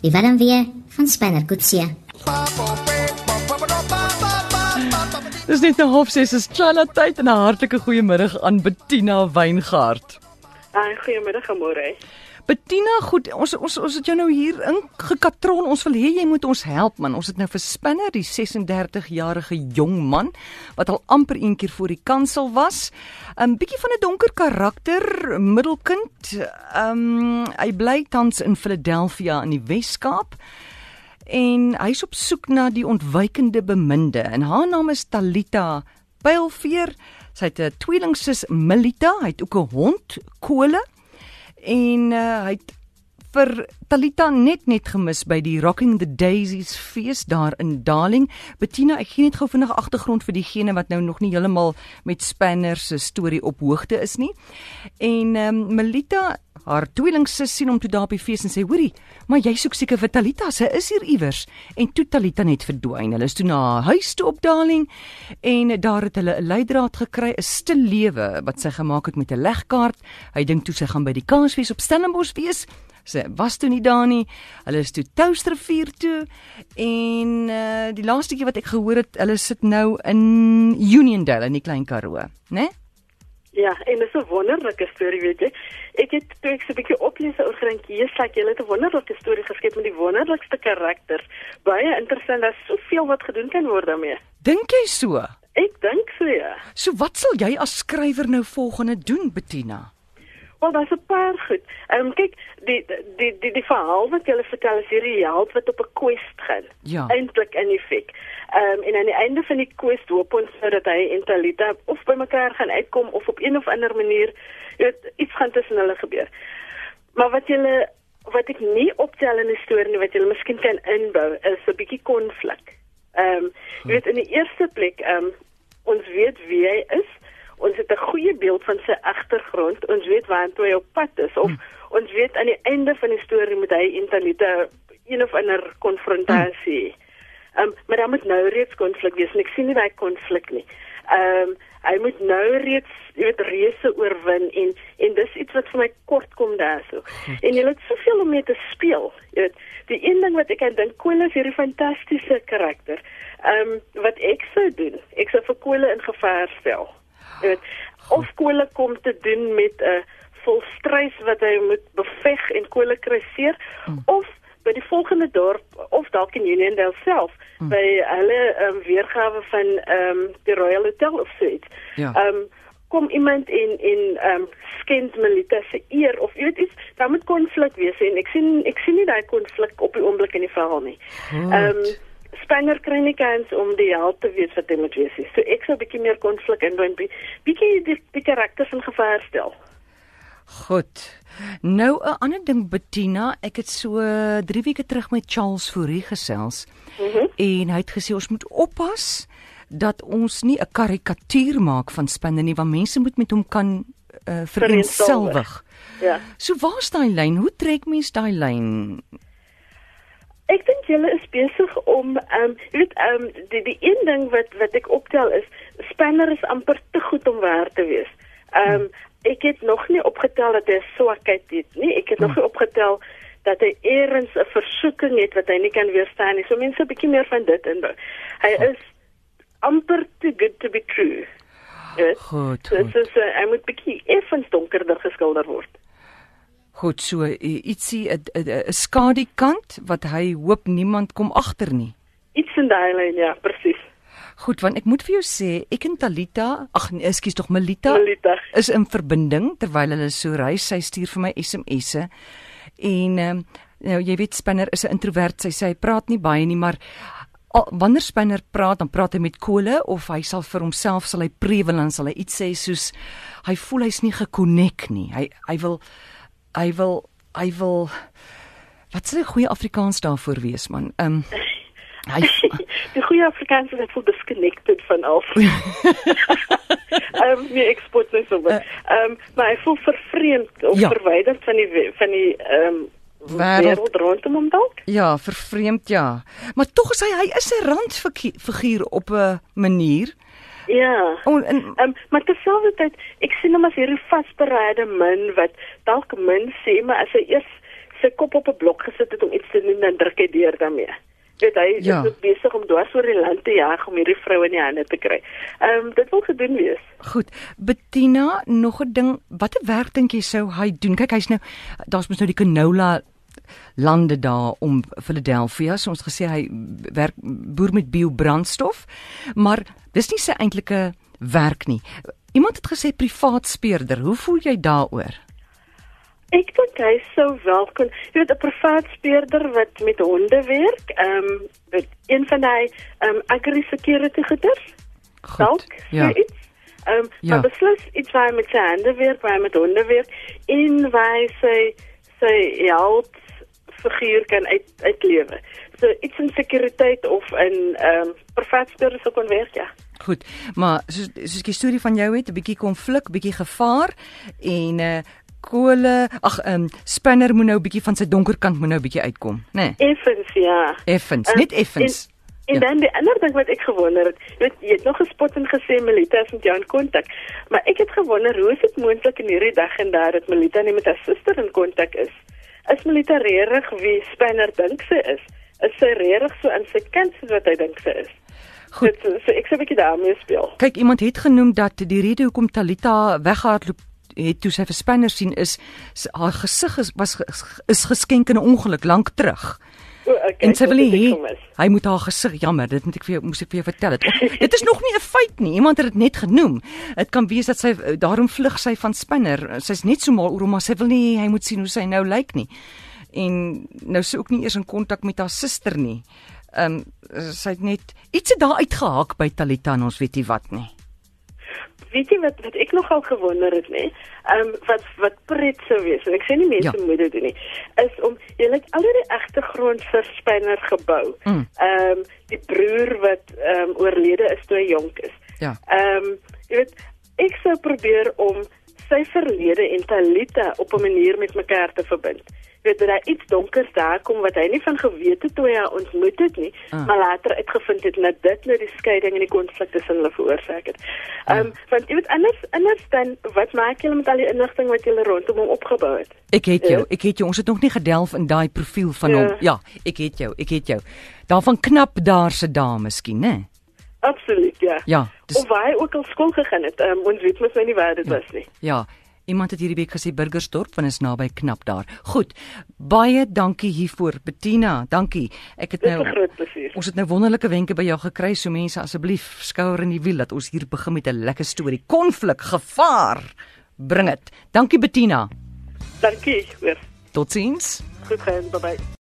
Die warm weer van Spanner Kutsie. Dis net nou half 6 is Chana tyd en 'n hartlike goeiemiddag aan Bettina Weingart. Ai, goeiemiddag môre. Bettina, goed, ons ons ons het jou nou hier ingekatron. Ons wil hê jy moet ons help man. Ons het nou vir Spinner, die 36-jarige jong man wat al amper een keer voor die kansel was. 'n Bietjie van 'n donker karakter, middelkind. Ehm um, hy bly tans in Philadelphia in die Wes-Kaap en hy's op soek na die ontwykende beminde en haar naam is Talita Pylveer. Sy het 'n tweelingsus Melita, hy het ook 'n hond, Kole en uh, hy het vir Talita net net gemis by die Rocking the Daisies fees daar in Darling. Bettina, ek gee net gou vinnig agtergrond vir diegene wat nou nog nie heeltemal met Spanner se storie op hoogte is nie. En ehm um, Melita, haar tweelingsus sien hom toe daar op die fees en sê: "Hoorie, maar jy soek seker vir Talita, sy is hier iewers." En toe Talita net verdwyn. Hulle is toe na haar huis toe op Darling en daar het hulle 'n leidraad gekry, 'n stil lewe wat sy gemaak het met 'n legkaart. Hy dink toe sy gaan by die Kansfees op Stellenbosch wees Sy was toe nie daar nie. Hulle is toe Touwsrivier toe en uh die laaste keer wat ek gehoor het, hulle sit nou in Uniondale in die Klein Karoo, né? Nee? Ja, en dit is 'n wonderlike storie, weet jy. Ek het toe ek so 'n bietjie oplees oor jy sê jy het 'n wonderlike storie geskep met die wonderlikste karakters. Baie interessant, daar's soveel wat gedoen kan word daarmee. Dink jy so? Ek dink so ja. So wat sal jy as skrywer nou volgende doen, Bettina? Wel, daar's 'n paar goed. Ehm um, kyk, die die die die verhaal wat jy vertel is hierdie held wat op 'n quest gaan. Ja. Eintlik in effek. Um, en aan die einde van die quest hoop ons dat hy en Talita of by mekaar gaan uitkom of op een of ander manier weet iets gaan tussen hulle gebeur. Maar wat jy wat ek nie optel in die storie wat jy miskien kan inbou is 'n bietjie konflik. Ehm um, jy weet in die eerste plek ehm um, ons weet wie hy is ons het 'n goeie beeld van sy agtergrond. Ons weet waartoe hy op pad is of hmm. ons weet aan die einde van die storie moet hy Intalita een of ander konfrontasie. Um, maar dan moet nou reeds konflik wees en ek sien nie daai konflik nie. Ehm um, hy moet nou reeds jy weet reëse oorwin en en dis iets wat vir my kort kom daarso. En jy het soveel om mee te speel. Jy weet die een ding wat ek aan dink Koel is hierdie fantastiese karakter. Ehm um, wat ek sou doen, ek sou vir Koel in gevaar stel weet of skole kom te doen met 'n uh, volstrys wat hy moet beveg en kole kruiseer hmm. of by die volgende dorp of dalk in Uniondale self hmm. by hulle um, weergawe van ehm um, die Royal Hotel of so iets. Ja. Ehm um, kom iemand in in ehm um, skend Melita se eer of jy weet iets daar moet konflik wees en ek sien ek sien nie daai konflik op die oomblik in die verhaal nie. Ehm um, Spanner kry nie kans om die held te wees wat hy moet wees nie. So ek sou 'n bietjie meer konflik inbou en bietjie die, die karakters in gevaar stel. Goed. Nou 'n ander ding Bettina, ek het so 3 weke terug met Charles Fourie gesels. Mm -hmm. En hy het gesê ons moet oppas dat ons nie 'n karikatuur maak van Spanner nie, want mense moet met hom kan uh, vereenselwig. Ja. So waar staan die lyn? Hoe trek mens daai lyn? Ek dink julle is besig om ehm um, weet ehm um, die die een ding wat wat ek optel is Spanner is amper te goed om waar te wees. Ehm um, ek het nog nie opgetel dat hy swakheid het nie. Ek het nog nie opgetel dat hy eers 'n versoeking het wat hy nie kan weerstaan nie. So mense 'n bietjie meer van dit inbou. Hy is amper too good to be true. Goed. So, so, so hy moet bietjie effens donkerder geskilder word. Goed, so ietsie 'n skadukant wat hy hoop niemand kom agter nie. Iets in daai lyn, ja, presies. Goed, want ek moet vir jou sê, ek en Talita, ag nee, ekskuus tog Melita, Melita is in verbinding terwyl hulle so reis. Sy stuur vir my SMS'e. En ehm um, nou jy weet Spinner is 'n introwert. Sy sê hy praat nie baie nie, maar al, wanneer Spinner praat, dan praat hy met kole of hy sal vir homself sal hy prewel en sal hy iets sê soos hy voel hy's nie gekonnek nie. Hy hy wil hy wil hy wil wat sê 'n goeie Afrikaans daarvoor wees man. Ehm um, hy die goeie Afrikaans is voel disconnected van al. Ehm um, nie eksport nie so wat. Eh. Ehm um, maar hy voel vervreemd of ja. verwyderd van die van die ehm um, wêreld rondom hom dalk? Ja, vervreemd ja. Maar tog is hy hy is 'n randfiguur op 'n manier. Ja. Oh, en Um, maar terselfdertyd, ek sien hom as hierdie vasbereide min wat dalk min sê, maar as hy eers sy kop op 'n blok gesit het om iets te doen, dan druk hy deur daarmee. Weet hy is Ja. besig om dwars oor die land te jag om hierdie vrou in die hande te kry. Ehm um, dit wil gedoen wees. goed, Bettina, nog 'n ding, watter werk dink jy sou hy doen? Kyk, hy's nou daar's mos nou die canola lande daar om Philadelphia. So ons gesê hy werk boer met biobrandstof, maar dis nie sy eintlike werk nie. Iemand het gesê privaat speurder. Hoe voel jy daaroor? Ek dink hy sou wel kon, jy weet 'n privaat speurder wat met honde werk, ehm um, met een van daai ehm um, agri security goeders. dalk Ja. ja. iets. Ehm um, Ja. maar beslis iets waar hy met sy hande werk, waar hy met honde werk en waar hy sy sy held figuur kan uit uitlewe. So iets in sekuriteit of in ehm um, privaat speurder sou kon werk, ja. Goed, maar soos soos die storie van jou het, 'n bietjie konflik, bietjie gevaar en uh kole, ag ehm um, Spinner moet nou 'n bietjie van sy donker kant moet nou 'n bietjie uitkom, né? Nee, Effens, ja. effens, Ehm, net effens. En, en Ja. dan die ander ding wat ek gewonder het, jy weet jy het nog gespot en gesê Melita is met jou in kontak. Maar ek het gewonder hoe is dit moontlik in hierdie dag en daar dat Melita nie met haar suster in kontak is? Is Melita regtig wie Spanner dink sy is? Is sy regtig so aan sy kant soos wat hy dink sy is? Goed. Dit, so ek sê 'n bietjie daarmee speel. Kyk, iemand het genoem dat die rede hoekom Talita weggehardloop het toe sy vir Spinner sien is haar gesig is was is geskenk in 'n ongeluk lank terug. O, okay, En sy wil nie hy moet haar gesig jammer, dit moet ek vir jou moes ek vir jou vertel het. dit is nog nie 'n feit nie. Iemand het dit net genoem. Dit kan wees dat sy daarom vlug sy van Spinner. Sy's net so mal oor hom maar sy wil nie hy moet sien hoe sy nou lyk nie. En nou sy ook nie eers in kontak met haar suster nie. Ehm um, sy het net iets het daar uitgehaak by Talita en ons weet nie wat nie. Weet jy wat wat ek nogal gewonder het nê? Ehm um, wat wat pret sou wees en ek sê nie mense Ja. moet dit doen nie. Is om jy het al die agtergrond vir Spinner gebou. Mm. Ehm um, die broer wat ehm um, oorlede is toe hy jonk is. Ja. Ehm um, jy weet ek sou probeer om sy verlede en Talita op 'n manier met mekaar te verbind. Weet dat daar iets donkers daar kom wat hy nie van geweet het toe hy haar ontmoet het nie, Ah. ah. maar later uitgevind het dat dit nou die skeiding en die konflik tussen hulle veroorsaak het. Ehm um, want jy weet anders anders dan wat maak julle met al die inligting wat julle rondom hom opgebou het? Ek het jou, Ja. ek het jou. Ons het nog nie gedelf in daai profiel van Ja. hom. Ja, ek het jou, ek het jou. Daarvan knap daar se dame miskien, né? Absoluut, ja. Ja, dis Of waar hy ook al skool gegaan het. Um, ons weet mos nou nie waar dit Ja. was nie. ja. Iemand het hierdie week gesê Burgersdorp van is naby knap daar. Goed. Baie dankie hiervoor, Bettina. Dankie. Ek het nou. Ons het nou wonderlike wenke by jou gekry, so mense asseblief skouer in die wiel dat ons hier begin met 'n lekker storie. Konflik, gevaar. Bring dit. Dankie Bettina. Dankie, weer. Totsiens. Goed gaan, bye bye.